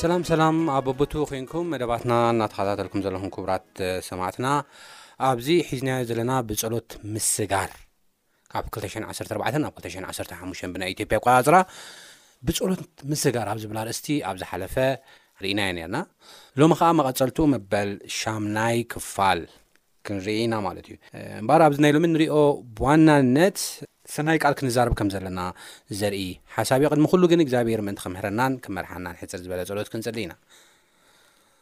ሰላም ሰላም ኣብ በቦቱ ኮንኩም መደባትና እናተኸታተልኩም ዘለኹም ክቡራት ሰማዕትና ኣብዚ ሒዝናዮ ዘለና ብጸሎት ምስጋር ካብ ክልተ ሽሕን ዓሰርተ ኣርባዕተን ናብ ክልተ ሽሕን ዓሰርተ ሓሙሽተን ብናይ ኢትዮጵያ ኣቆፃፅራ ብፀሎት ምስጋር ኣብ ዝብል ኣርእስቲ ኣብ ዝሓለፈ ርኢናዮ ነርና ሎሚ ከዓ መቐፀልትኡ መበል ሻምናይ ክፋል ክንርኢ ኢና ማለት እዩ እምበኣር ኣብዚ ናይ ሎሚ ንሪኦ ብዋናነት ሰናይ ቃል ክንዛረብ ከም ዘለና ዘርኢ ሓሳብ እዩ ቅድሚ ኩሉ ግን እግዚኣብሔር ምእንቲ ክምህረናን ክመርሓናን ሕፅር ዝበለ ፀሎት ክንፅሊ ኢና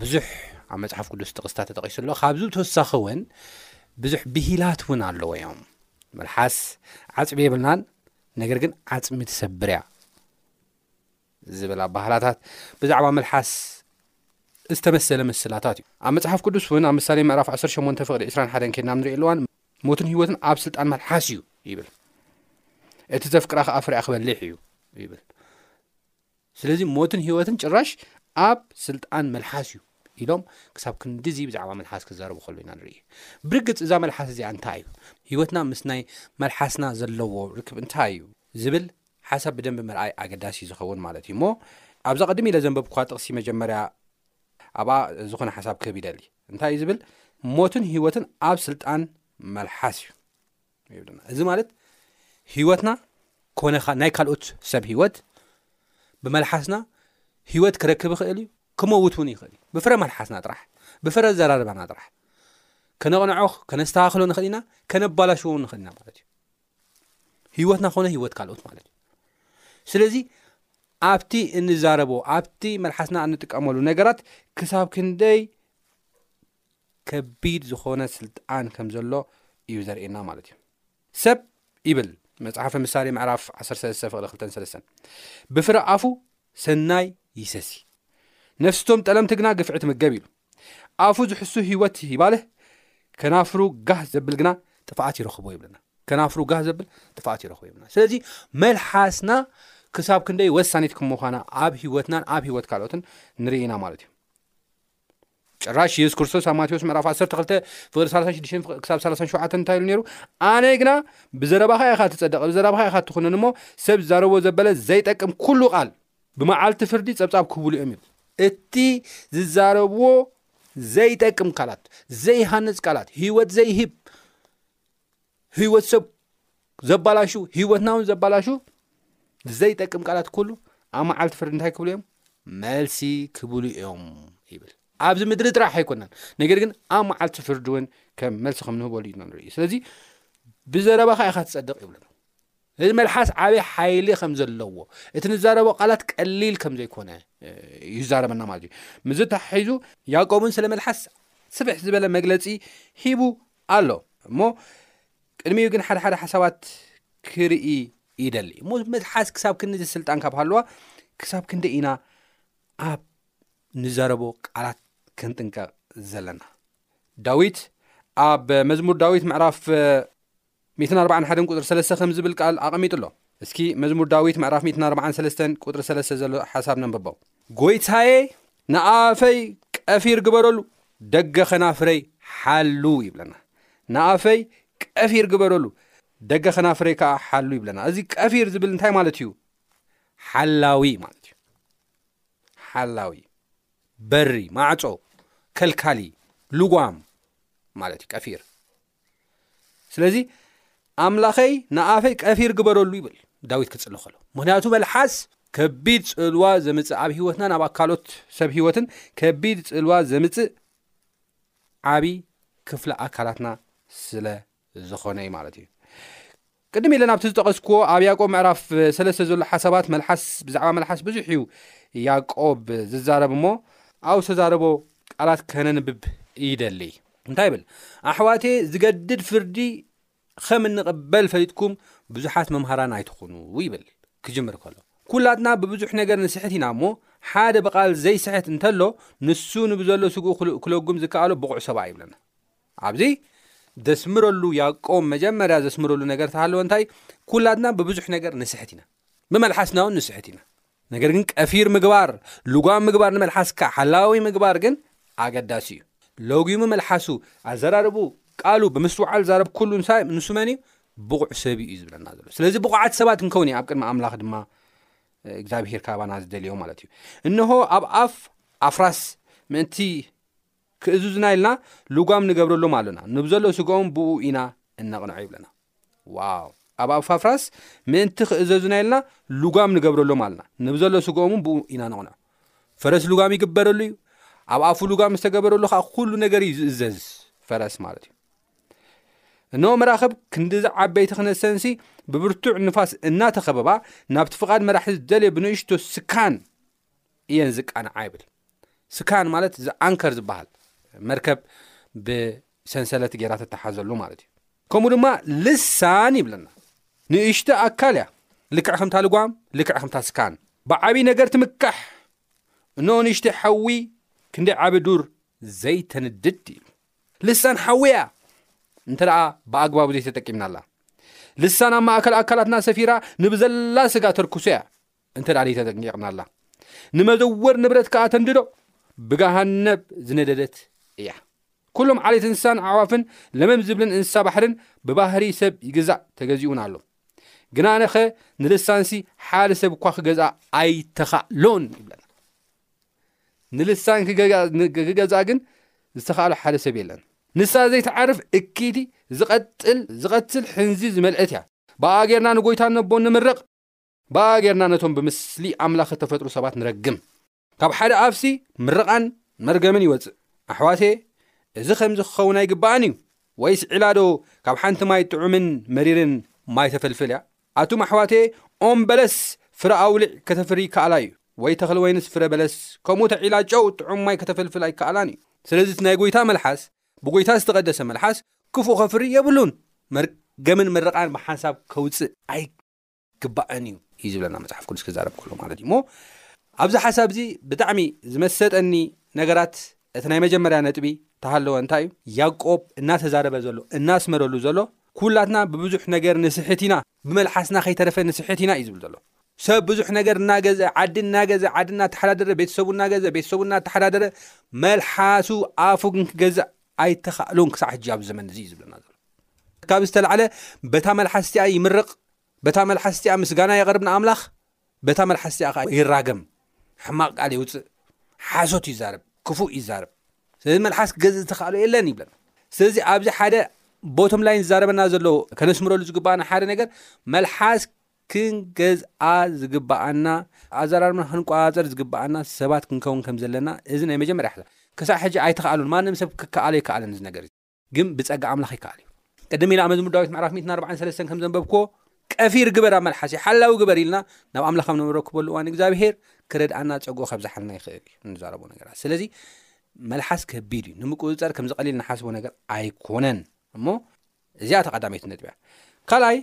ብዙሕ ኣብ መጽሓፍ ቅዱስ ጥቕስታት ተጠቒሱ ኣሎ ካብዚ ብተወሳኺ እውን ብዙሕ ብሂላት እውን ኣለዎ እዮም መልሓስ ዓፅቢ የብልናን ነገር ግን ዓፅሚ ትሰብር እያ ዝብል ኣባህላታት ብዛዕባ መልሓስ ዝተመሰለ ምስላታት እዩ ኣብ መፅሓፍ ቅዱስ እውን ኣብ ምሳሌ ምዕራፍ 18 ፍቕዲ 21 ኬድና ንሪኢ ኣለዋን ሞትን ህይወትን ኣብ ስልጣን መልሓስ እዩ ይብል እቲ ዘፍቅራ ከኣ ፍርያ ክበልሕ እዩ ይብል ስለዚ ሞትን ህይወትን ጭራሽ ኣብ ስልጣን መልሓስ እዩ ኢሎም ክሳብ ክንዲዚ ብዛዕባ መልሓስ ክዛረቡ ከሎ ኢና ንርኢ ብርግፅ እዛ መልሓስ እዚኣ እንታይ እዩ ህይወትና ምስ ናይ መልሓስና ዘለዎ ርክብ እንታይ እዩ ዝብል ሓሳብ ብደንቢ ምርኣይ ኣገዳሲ እዩ ዝኸውን ማለት እዩ እሞ ኣብዛ ቅድሚ ኢለ ዘንበብኳ ጥቕሲ መጀመርያ ኣብኣ ዝኾነ ሓሳብ ክህብ ይደሊ እንታይ እዩ ዝብል ሞትን ህይወትን ኣብ ስልጣን መልሓስ እዩ ይብለና እዚ ማለት ህይወትና ኮነ ናይ ካልኦት ሰብ ህይወት ብመልሓስና ህይወት ክረክብ ይኽእል እዩ ክመውት እውን ይኽእል እዩ ብፍረ መልሓስና ጥራሕ ብፍረ ኣዘራርባና ጥራሕ ከነቕንዖ ከነስተኻኽሎ ንኽእል ኢና ከነባላሽዎ ንኽእል ኢና ማለት እዩ ህይወትና ኮነ ህይወት ካልኦት ማለት እዩ ስለዚ ኣብቲ እንዛረቦ ኣብቲ መልሓስና እንጥቀመሉ ነገራት ክሳብ ክንደይ ከቢድ ዝኾነ ስልጣን ከም ዘሎ እዩ ዘርእየና ማለት እዩ ሰብ ይብል መጽሓፈ ምሳሌ ምዕራፍ 13 ፍቕሪ 23 ብፍረ ኣፉ ሰናይ ይሰሲ ነፍስቶም ጠለምቲ ግና ግፍዒ ትምገብ ኢሉ ኣፉ ዝሕሱ ህይወት ይባልህ ከናፍሩ ጋህ ዘብል ግና ጥፍኣት ይረኽቦ ይብለና ከናፍሩ ጋህ ዘብል ጥፍኣት ይረኽቦ ይብለና ስለዚ መልሓስና ክሳብ ክንደይ ወሳኒት ክምዃና ኣብ ህይወትናን ኣብ ህይወት ካልኦትን ንርኢና ማለት እዩ ጭራሽ ኢየሱስ ክርስቶስ ኣብ ማቴዎስ ምዕራፍ 12 ፍቕሪ 36 ክሳብ 37 እንታይ ኢሉ ነይሩ ኣነ ግና ብዘረባኻ ኢኻ ትጸደቕ ብዘረባኻ ኢኻ ትኹንን እሞ ሰብ ዝዛረቦ ዘበለ ዘይጠቅም ኩሉ ቃል ብመዓልቲ ፍርዲ ጸብጻብ ክህብሉ እዮም ኢሉ እቲ ዝዛረብዎ ዘይጠቅም ቃላት ዘይሃንጽ ቃላት ህይወት ዘይህብ ህይወት ሰብ ዘባላሹ ህይወትና እውን ዘባላሹ ዘይጠቅም ቃላት ኩሉ ኣብ መዓልቲ ፍርዲ እንታይ ክብሉ እዮም መልሲ ክብሉ እዮም ይብል ኣብዚ ምድሪ ጥራሕ ኣይኮናን ነገር ግን ኣብ መዓልቲ ፍርዲ እውን ከም መልሲ ከም ንህበሉ ኢና ንርኢ ስለዚ ብዘረባኻ ኢኻ ትፀድቕ ይብሉ እዚ መልሓስ ዓቢ ሓይሊ ከም ዘለዎ፣ እቲ ንዛረቦ ቃላት ቀሊል ከም ዘይኮነ ይዛረበና ማለት እዩ። ምስዚ ተሓሒዙ ያዕቆብ እውን ስለ መልሓስ ስፍሕ ዝበለ መግለጺ ሂቡ ኣሎ። እሞ ቅድሚኡ ግን ሓደ ሓደ ሓሳባት ክርኢ ይደሊ። እሞ መልሓስ ክሳብ ክንዲ ስልጣን ካብ ሃለዋ ክሳብ ክንዲ ኢና ኣብ ንዛረቦ ቃላት ክንጥንቀቕ ዘለና። ዳዊት ኣብ መዝሙር ዳዊት ምዕራፍ ሚእትን ኣርባዓን ሓደን ቁጽሪ ሰለስተ ከምዚ ዝብል ቃል ኣቐሚጡ ኣሎ። እስኪ መዝሙር ዳዊት ምዕራፍ ሚእትን ኣርባዓን ሰለስተን ቁጽሪ ሰለስተ ዘሎ ሓሳብ ነንብቦ። ጎይታየ ንኣፈይ ቀፊር ግበረሉ፣ ደገ ከናፍረይ ሓሉ ይብለና። ንኣፈይ ቀፊር ግበረሉ፣ ደገ ከናፍረይ ከኣ ሓሉ ይብለና። እዚ ቀፊር ዝብል እንታይ ማለት እዩ? ሓላዊ ማለት እዩ። ሓላዊ በሪ፣ ማዕጾ፣ ከልካሊ፣ ልጓም ማለት እዩ ቀፊር። ስለዚ ኣምላኸይ ንኣፈይ ቀፊር ግበረሉ ይብል ዳዊት ክጽሊ ከሎ ምክንያቱ መልሓስ ከቢድ ጽልዋ ዘምፅእ ኣብ ሂወትናን ኣብ ኣካሎት ሰብ ሂወትን ከቢድ ፅልዋ ዘምፅእ ዓብይ ክፍሊ ኣካላትና ስለ ዝኾነ እዩ ማለት እዩ ቅድም ኢለ ናብቲ ዝጠቐስኩዎ ኣብ ያእቆብ ምዕራፍ ሰለስተ ዘሎ ሓሳባት መልሓስ ብዛዕባ መልሓስ ብዙሕ እዩ ያእቆብ ዝዛረብ እሞ፣ ኣብ ዝተዛረቦ ቃላት ከነንብብ ይደሊ። እንታይ ይብል? ኣሕዋተየ ዝገድድ ፍርዲ ኸም እንቕበል ፈሊጥኩም ብዙሓት መምሃራን ኣይትኹኑ ይብል ክጅምር ከሎ። ኩላትና ብብዙሕ ነገር ንስሕት ኢና እሞ፣ ሓደ ብቓል ዘይስሕት እንተሎ ንሱ ንብዘሎ ስግኡ ክለጉም ዝከኣሎ ብቑዕ ሰብኣ ይብለና። ኣብዚ ዘስምረሉ ያቆም መጀመርያ ዘስምረሉ ነገር ተሃለወ እንታይ ኩላትና ብብዙሕ ነገር ንስሕት ኢና ብመልሓስና ውን ንስሕት ኢና ነገር ግን ቀፊር ምግባር ልጓም ምግባር ንመልሓስካ ሓላዊ ምግባር ግን ኣገዳሲ እዩ ሎጊሙ መልሓሱ ኣዘራርቡ ቃሉ ብምስትውዓል ዛረብ ኩሉ ንሳይ ንሱ መን እዩ ብቑዕ ሰብ እዩ ዝብለና ዘሎ ስለዚ ብቑዓት ሰባት ክንከውን እዩ ኣብ ቅድሚ ኣምላኽ ድማ እግዚኣብሄር ካባና ዝደልዮ ማለት እዩ እንሆ ኣብ ኣፍ ኣፍራስ ምእንቲ ክእዙዝና ኢልና ልጓም ንገብረሎም ኣሎና ንብዘሎ ስግኦም ብኡ ኢና እነቕንዖ ይብለና ዋው ኣብ ኣብፋፍራስ ምእንቲ ክእዘዙና ኢልና ልጓም ንገብረሎም ኣልና ንብዘሎ ስግኦምን ብኡ ኢና ነቕንዖ ፈረስ ልጓም ይግበረሉ እዩ ኣብ ኣፉ ልጓም ዝተገበረሉ ከዓ ኩሉ ነገር እዩ ዝእዘዝ ፈረስ ማለት እዩ እነሆ መራኽብ ክንዲዚ ዓበይቲ ክነሰንሲ ብብርቱዕ ንፋስ እናተኸበባ ናብቲ ፍቓድ መራሒ ዝደልየ ብንእሽቶ ስካን እየን ዝቃንዓ ይብል ስካን ማለት ዝኣንከር ዝበሃል መርከብ ብሰንሰለት ጌራ ተተሓዘሉ ማለት እዩ ከምኡ ድማ ልሳን ይብለና ንእሽተ ኣካል እያ ልክዕ ከምታ ልጓም ልክዕ ከምታ ስካን ብዓብዪ ነገር ትምካሕ እኖ ንእሽተ ሓዊ ክንደ ዓብ ዱር ዘይተንድድ ኢሉ ልሳን ሓዊ እያ እንተ ደኣ ብኣግባቡ ዘይተጠቂምና ኣላ ልሳን ኣብ ማእከል ኣካላትና ሰፊራ ንብዘላ ስጋ ተርክሶ እያ እንተ ደኣ ዘይተጠንቂቕናላ ንመዘወር ንብረት ከኣ ተንድዶ ብጋሃነብ ዝነደደት እያ። ኩሎም ዓሌት እንስሳን ኣዕዋፍን ለመም ዝብልን እንስሳ ባሕርን ብባህሪ ሰብ ይግዛእ ተገዚኡን ኣሎ። ግና ነኸ ንልሳንሲ ሓደ ሰብ እኳ ክገዝኣ ኣይተኻእሎን ይብለና። ንልሳን ክገዝኣ ግን ዝተኻእሎ ሓደ ሰብ የለን። ንሳ ዘይትዓርፍ እክይቲ ዝቐጥል ዝቐትል ሕንዚ ዝመልአት እያ። ብኣ ጌርና ንጎይታ ነቦ ንምርቕ። ብኣኣ ጌርና ነቶም ብምስሊ ኣምላኽ እተፈጥሩ ሰባት ንረግም። ካብ ሓደ ኣፍሲ ምርቓን መርገምን ይወጽእ። ኣሕዋተየ፣ እዚ ከምዚ ክኸውን ኣይግባእን እዩ። ወይስ ዒላዶ ካብ ሓንቲ ማይ ጥዑምን መሪርን ማይ ተፈልፍል እያ? ኣቱም ኣሕዋተየ፣ ኦም በለስ ፍረ ኣውሊዕ ከተፍሪ ይከኣላ እዩ፣ ወይ ተኽሊ ወይንስ ፍረ በለስ፣ ከምኡ እታ ዒላ ጨው ጥዑም ማይ ከተፈልፍል ኣይከኣላን እዩ። ስለዚ እቲ ናይ ጐይታ መልሓስ፣ ብጐይታ ዝተቐደሰ መልሓስ፣ ክፉእ ከፍሪ የብሉን፣ መርገምን ምርቓን ብሓንሳብ ከውጽእ ኣይ። ግባእን እዩ እዩ ዝብለና መፅሓፍ ቅዱስ ክዛረብ ከሎ ማለት እዩ እሞ ኣብዚ ሓሳብ እዚ ብጣዕሚ ዝመሰጠኒ ነገራት እቲ ናይ መጀመርያ ነጥቢ ተሃለወ እንታይ እዩ ያቆብ እናተዛረበ ዘሎ እናስመረሉ ዘሎ ኩላትና ብብዙሕ ነገር ንስሕት ኢና ብመልሓስና ከይተረፈ ንስሕት ኢና እዩ ዝብል ዘሎ ሰብ ብዙሕ ነገር እናገዘ ዓዲ እናገዘ ዓዲ እናተሓዳደረ ቤተሰቡ እናገዘ ቤተሰቡ እናተሓዳደረ መልሓሱ ኣፉ ግን ክገዝእ ኣይተኻእሉን ክሳዕ ሕጂ ኣብ ዘመን እዚ እዩ ዝብለና ዘሎ ካብ ዝተላዕለ በታ መልሓስ እቲኣ ይምርቕ በታ መልሓስ እቲኣ ምስጋና የቕርብ ንኣምላኽ፣ በታ መልሓስ እቲኣ ኸኣ ይራገም፣ ሕማቕ ቃል የውጽእ፣ ሓሶት ይዛረብ፣ ክፉእ ይዛረብ። ስለዚ መልሓስ ክገዝእ ዝተኻእሎ የለን ይብለና። ስለዚ ኣብዚ ሓደ ቦቶም ላይን ዝዛረበና ዘሎ ከነስምረሉ ዝግባኣና ሓደ ነገር መልሓስ ክንገዝኣ ዝግባኣና ኣዘራርብና ክንቆጻጸር ዝግባኣና ሰባት ክንከውን ከም ዘለና እዚ ናይ መጀመርያ ክሳዕ ሕጂ ኣይተኻእሉን ማንም ሰብ ክከኣሎ ኣይከኣለን እዚ ነገር ግን ብጸጋ ኣምላኽ ይከኣል እዩ። ቅድም ኢለ ኣብ መዝሙር ዳዊት ምዕራፍ ሚእትን ኣርባዓን ሰለስተን ከም ዘንበብክዎ ቀፊር ግበር ኣብ መልሓሰይ ሓላዊ ግበር ኢልና ናብ ኣምላኽ ኣብ ንረክበሉ እዋን እግዚኣብሄር ክረድኣና ጸግኡ ከብዝሓልና ይኽእል እዩ ንዛረቦ ነገራት ስለዚ መልሓስ ከቢድ እዩ ንምቁፅፀር ከምዚ ቀሊል ንሓስቦ ነገር ኣይኮነን እሞ እዚኣ ተቐዳመይቲ ነጥቢ እያ ካልኣይ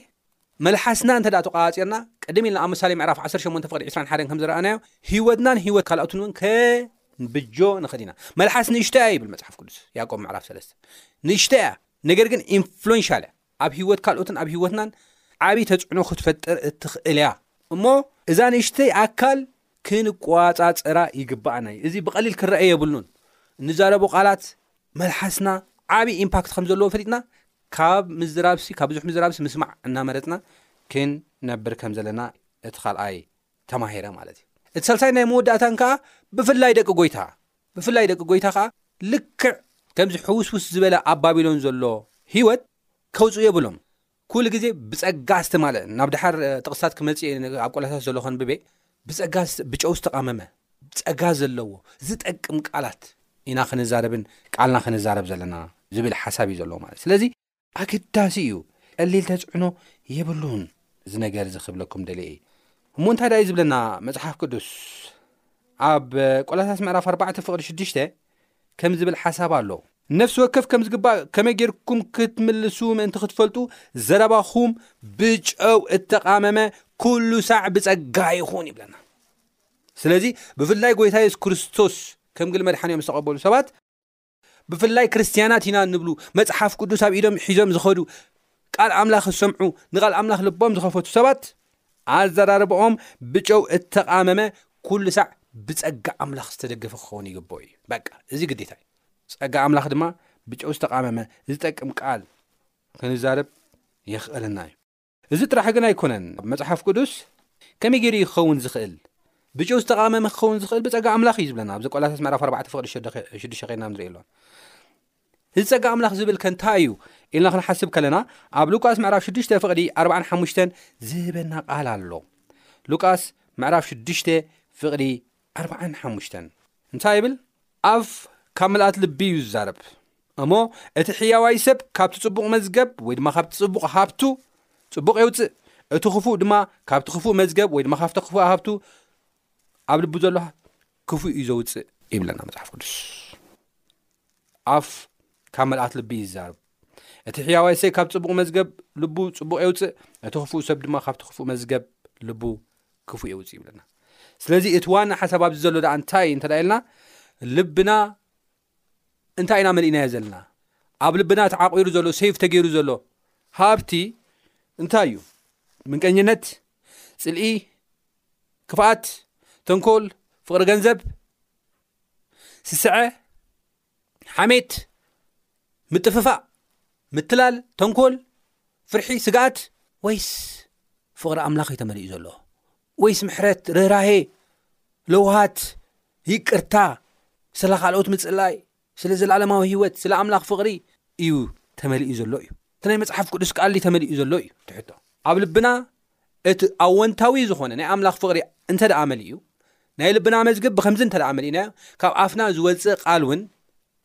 መልሓስና እንተ ደኣ ተቖጻጺርና፣ ቅድም ኢልና ኣብ ምሳሌ ምዕራፍ ዓሰርተ ሸሞንተ ፍቕዲ ዕስራን ሓደን ከም ዝረኣናዮ፣ ህይወትናን ህይወት ካልኦትን እውን ከንብጆ ንኽእል ኢና። መልሓስ ንእሽቶ እያ ይብል መጽሓፍ ቅዱስ፣ ያእቆብ ምዕራፍ ሰለስተ። ንእሽቶ እያ፣ ነገር ግን ኢንፍሉዌንሻል እያ። ኣብ ህይወት ካልኦትን ኣብ ህይወትናን ዓቢ ተጽዕኖ ክትፈጥር እትኽእል እያ። እሞ እዛ ንእሽተይ ኣካል ክንቆጻጸራ ይግብኣና እዩ። እዚ ብቐሊል ክረኣ የብሉን። እንዛረቦ ቃላት መልሓስና ዓቢ ኢምፓክት ከም ዘለዎ ፈሊጥና ካብ ምዝራብሲ ካብ ብዙሕ ምዝራብሲ ምስማዕ እናመረጽና ክንነብር ከም ዘለና እቲ ካልኣይ ተማሂረ ማለት እዩ። እቲ ሳልሳይን ናይ መወዳእታን ከኣ ብፍላይ ደቂ ጎይታ ብፍላይ ደቂ ጎይታ ከኣ ልክዕ ከምዚ ሕውስውስ ዝበለ ኣብ ባቢሎን ዘሎ ህይወት ከውጽኡ የብሎም ኩሉ ግዜ ብጸጋ ዝተማልእ ናብ ደሓር ጥቕስታት ክመጽእ እየ ኣብ ቆላሳይስ ዘሎ ከንብብ እየ ብጸጋ ብጨው ዝተቓመመ ጸጋ ዘለዎ ዝጠቅም ቃላት ኢና ክንዛረብን ቃልና ክንዛረብ ዘለና ዝብል ሓሳብ እዩ ዘለዎ ማለት ስለዚ ኣገዳሲ እዩ ቀሊል ተጽዕኖ የብሉን እዚ ነገር እዚ ክብለኩም ደልየ እዩ እሞ እንታይ ደኣ እዩ ዝብለና መጽሓፍ ቅዱስ ኣብ ቆላሳስ ምዕራፍ ኣርባዕተ ፍቕዲ ሽዱሽተ ከም ዝብል ሓሳብ ኣሎ። ንነፍሲ ወከፍ ከም ዝግባእ ከመይ ጌርኩም ክትምልሱ ምእንቲ ክትፈልጡ፣ ዘረባኹም ብጨው እተቓመመ ኩሉ ሳዕ ብጸጋ ይኹን ይብለና። ስለዚ ብፍላይ ጎይታ የሱስ ክርስቶስ ከም ግል መድሓኒኦም ዝተቐበሉ ሰባት፣ ብፍላይ ክርስትያናት ኢና እንብሉ፣ መጽሓፍ ቅዱስ ኣብ ኢዶም ሒዞም ዝኸዱ፣ ቃል ኣምላኽ ዝሰምዑ፣ ንቓል ኣምላኽ ልቦም ዝኸፈቱ ሰባት ኣዘራርብኦም ብጨው እተቃመመ ኩሉ ሳዕ ብጸጋ ኣምላኽ ዝተደገፈ ክኸውን ይግብኦ እዩ በቃ እዚ ግዴታ እዩ ጸጋ ኣምላኽ ድማ ብጨው ዝተቃመመ ዝጠቅም ቃል ክንዛረብ የኽእለና እዩ እዚ ጥራሕ ግን ኣይኮነን መጽሓፍ ቅዱስ ከመይ ገይሩ ይኸውን ዝኽእል ብጨው ዝተቃመመ ክኸውን ዝኽእል ብጸጋ ኣምላኽ እዩ ዝብለና ኣብዚ ቆላሳስ ምዕራፍ 4 ፍቅዲ ሽዱሸ ከይና ንርኢ ኣሎና እዚ ጸጋ ኣምላኽ ዝብል ከ እንታይ እዩ ኢልና ክንሓስብ ከለና ኣብ ሉቃስ ምዕራፍ 6 ፍቕዲ 45 ዝህበና ቃል ኣሎ። ሉቃስ ምዕራፍ 6 ፍቕዲ 45 እንታይ ይብል? ኣፍ ካብ ምልኣት ልቢ እዩ ዝዛረብ እሞ እቲ ሕያዋይ ሰብ ካብቲ ጽቡቕ መዝገብ ወይ ድማ ካብቲ ጽቡቕ ሃብቱ ጽቡቕ የውጽእ እቲ ክፉእ ድማ ካብቲ ክፉእ መዝገብ ወይ ድማ ካብቲ ክፉእ ሃብቱ ኣብ ልቡ ዘሎ ክፉእ እዩ ዘውፅእ ይብለና መፅሓፍ ቅዱስ ኣፍ ካብ መልኣት ልቢ እዩ ዝዛርብ እቲ ሕያዋይ ሰይ ካብ ፅቡቕ መዝገብ ልቡ ፅቡቕ የውፅእ እቲ ክፉእ ሰብ ድማ ካብቲ ክፉእ መዝገብ ልቡ ክፉእ የውፅእ ይብለና ስለዚ እቲ ዋና ሓሳብ ኣብዚ ዘሎ ዳኣ እንታይ እንተዳ ኢልና ልብና እንታይ ኢና መሊእናዮ ዘለና? ኣብ ልብና ተዓቚሩ ዘሎ ሰይፍ ተገይሩ ዘሎ ሃብቲ እንታይ እዩ? ምንቀኝነት፣ ጽልኢ፣ ክፍኣት፣ ተንኮል፣ ፍቕሪ ገንዘብ፣ ስስዐ፣ ሓሜት፣ ምጥፍፋእ፣ ምትላል፣ ተንኮል፣ ፍርሒ፣ ስግኣት ወይስ ፍቕሪ ኣምላኽ እዩ ተመሊኡ ዘሎ? ወይስ ምሕረት፣ ርህራሄ፣ ለውሃት፣ ይቅርታ፣ ስለ ካልኦት ምጽላይ፣ ስለ ዘለኣለማዊ ህይወት፣ ስለ ኣምላኽ ፍቕሪ እዩ ተመሊኡ ዘሎ እዩ? እቲ ናይ መጽሓፍ ቅዱስ ቃል ድዩ ተመሊኡ ዘሎ እዩ እቲ ሕቶ። ኣብ ልብና እቲ ኣወንታዊ ዝኾነ ናይ ኣምላኽ ፍቕሪ እንተ ደኣ መሊኡ፣ ናይ ልብና መዝግብ ብኸምዚ እንተ ደኣ መሊእናዮ፣ ካብ ኣፍና ዝወጽእ ቃል እውን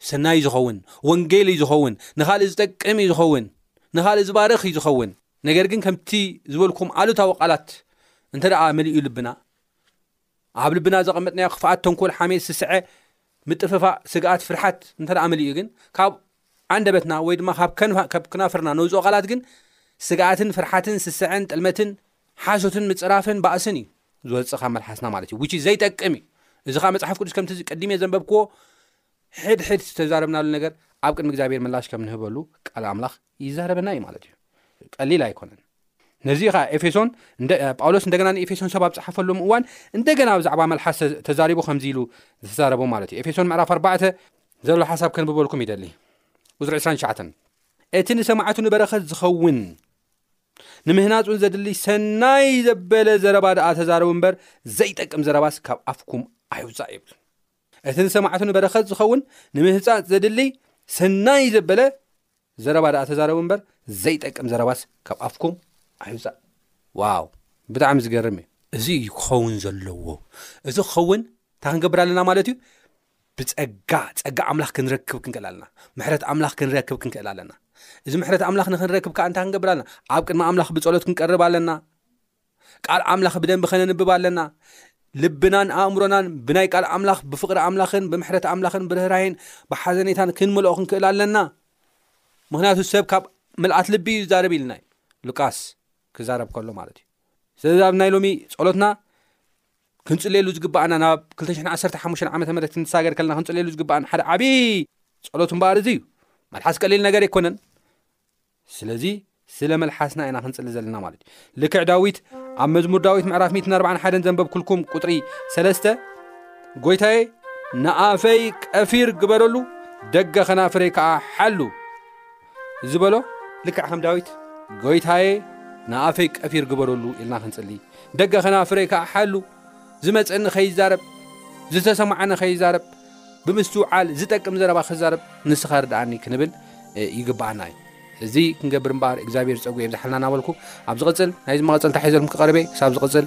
ሰናይ እዩ ዝኸውን፣ ወንጌል እዩ ዝኸውን፣ ንኻልእ ዝጠቅም እዩ ዝኸውን፣ ንኻልእ ዝባርኽ እዩ ዝኸውን። ነገር ግን ከምቲ ዝበልኩም ኣሉታዊ ቃላት እንተ ደኣ መሊኡ ልብና ኣብ ልብና ዘቐመጥናዮ ክፍኣት፣ ተንኮል፣ ሓሜት፣ ስስዐ፣ ምጥፍፋእ፣ ስግኣት፣ ፍርሓት እንተ ደኣ መሊኡ ግን ካብ ዓንደበትና ወይ ድማ ካብ ከናፍርና ነውፅኦ ቃላት ግን ስግኣትን ፍርሓትን ስስዐን ጥልመትን ሓሶትን ምጽራፍን ባእስን እዩ ዝወጽእ ካብ መልሓስና ማለት እዩ ዊች ዘይጠቅም እዩ እዚ ከዓ መጽሓፍ ቅዱስ ከምቲ ቀዲመ ዘንበብክዎ ሕድ ሕድ ዝተዛረብናሉ ነገር ኣብ ቅድሚ እግዚኣብሔር ምላሽ ከም ንህበሉ ቃል ኣምላኽ ይዛረበና እዩ ማለት እዩ ቀሊል ኣይኮነን ነዚ ኸዓ ኤፌሶን ጳውሎስ እንደገና ንኤፌሶን ሰብ ኣብ ፀሓፈሎም እዋን እንደገና ብዛዕባ መልሓስ ተዛሪቡ ከምዚ ኢሉ ዝተዛረቦ ማለት እዩ ኤፌሶን ምዕራፍ ኣርባዕተ ዘሎ ሓሳብ ከንብበልኩም ይደሊ ቁፅሪ 29 እቲ ንሰማዕቱ ንበረኸት ዝኸውን ንምህናጹን ዘድሊ ሰናይ ዘበለ ዘረባ ደኣ ተዛረቡ እምበር ዘይጠቅም ዘረባስ ካብ ኣፍኩም ኣይውጻእ ይብል እቲ ንሰማዕቱ ንበረኸት ዝኸውን ንምህጻጽ ዘድሊ ሰናይ ዘበለ ዘረባ ደኣ ተዛረቡ እምበር ዘይጠቅም ዘረባስ ካብ ኣፍኩም ኣይውጻእ ዋው ብጣዕሚ ዝገርም እዩ እዚ እዩ ክኸውን ዘለዎ እዚ ክኸውን እንታይ ክንገብር ኣለና ማለት እዩ ብጸጋ ጸጋ ኣምላኽ ክንረክብ ክንክእል ኣለና። ምሕረት ኣምላኽ ክንረክብ ክንክእል ኣለና። እዚ ምሕረት ኣምላኽ ንክንረክብ ከዓ እንታይ ክንገብር ኣለና? ኣብ ቅድሚ ኣምላኽ ብጸሎት ክንቀርብ ኣለና። ቃል ኣምላኽ ብደንቢ ከነንብብ ኣለና። ልብናን ኣእምሮናን ብናይ ቃል ኣምላኽ ብፍቕሪ ኣምላኽን ብምሕረት ኣምላኽን ብርህራይን ብሓዘኔታን ክንመልኦ ክንክእል ኣለና ምክንያቱ ሰብ ካብ ምልኣት ልቢ እዩ ዛረብ ኢልና ዩ ሉቃስ ክዛረብ ከሎ ማለት እዩ ስለዚ ኣብ ናይ ሎሚ ጸሎትና ክንጽልየሉ ዝግብኣና ናብ ክልተ ሽሕን ዓሰርተ ሓሙሽተን ዓመተ ምህረት ክንሳገር ከለና ክንጽልየሉ ዝግብኣና ሓደ ዓቢ ጸሎት እምበኣር እዚ እዩ መልሓስ ቀሊል ነገር ኣይኮነን ስለዚ ስለ መልሓስና ኢና ክንጽሊ ዘለና ማለት እዩ ልክዕ ዳዊት ኣብ መዝሙር ዳዊት ምዕራፍ 141 ዘንበብኩልኩም ቁጥሪ ሰለስተ ጎይታዬ ንኣፈይ ቀፊር ግበረሉ ደገ ኸናፍረይ ከዓ ሓሉ እዚ በሎ። ልክዕ ከም ዳዊት ጎይታየ ንኣፈይ ቀፊር ግበረሉ ኢልና ክንጽሊ፣ ደገ ከናፍረይ ከኣ ሓሉ፣ ዝመጸኒ ከይዛረብ፣ ዝተሰማዓኒ ከይዛረብ፣ ብምስትውዓል ዝጠቅም ዘረባ ክዛረብ ንስኻ ርድኣኒ ክንብል ይግብኣና እዩ። እዚ ክንገብር እምበኣር እግዚኣብሄር ጸግኡ የብዝሓልና እናበልኩ ኣብ ዝቕጽል ናይዚ መቐጸልታ ሒዘልኩም ክቐርብ እየ። ክሳብ ዝቕጽል።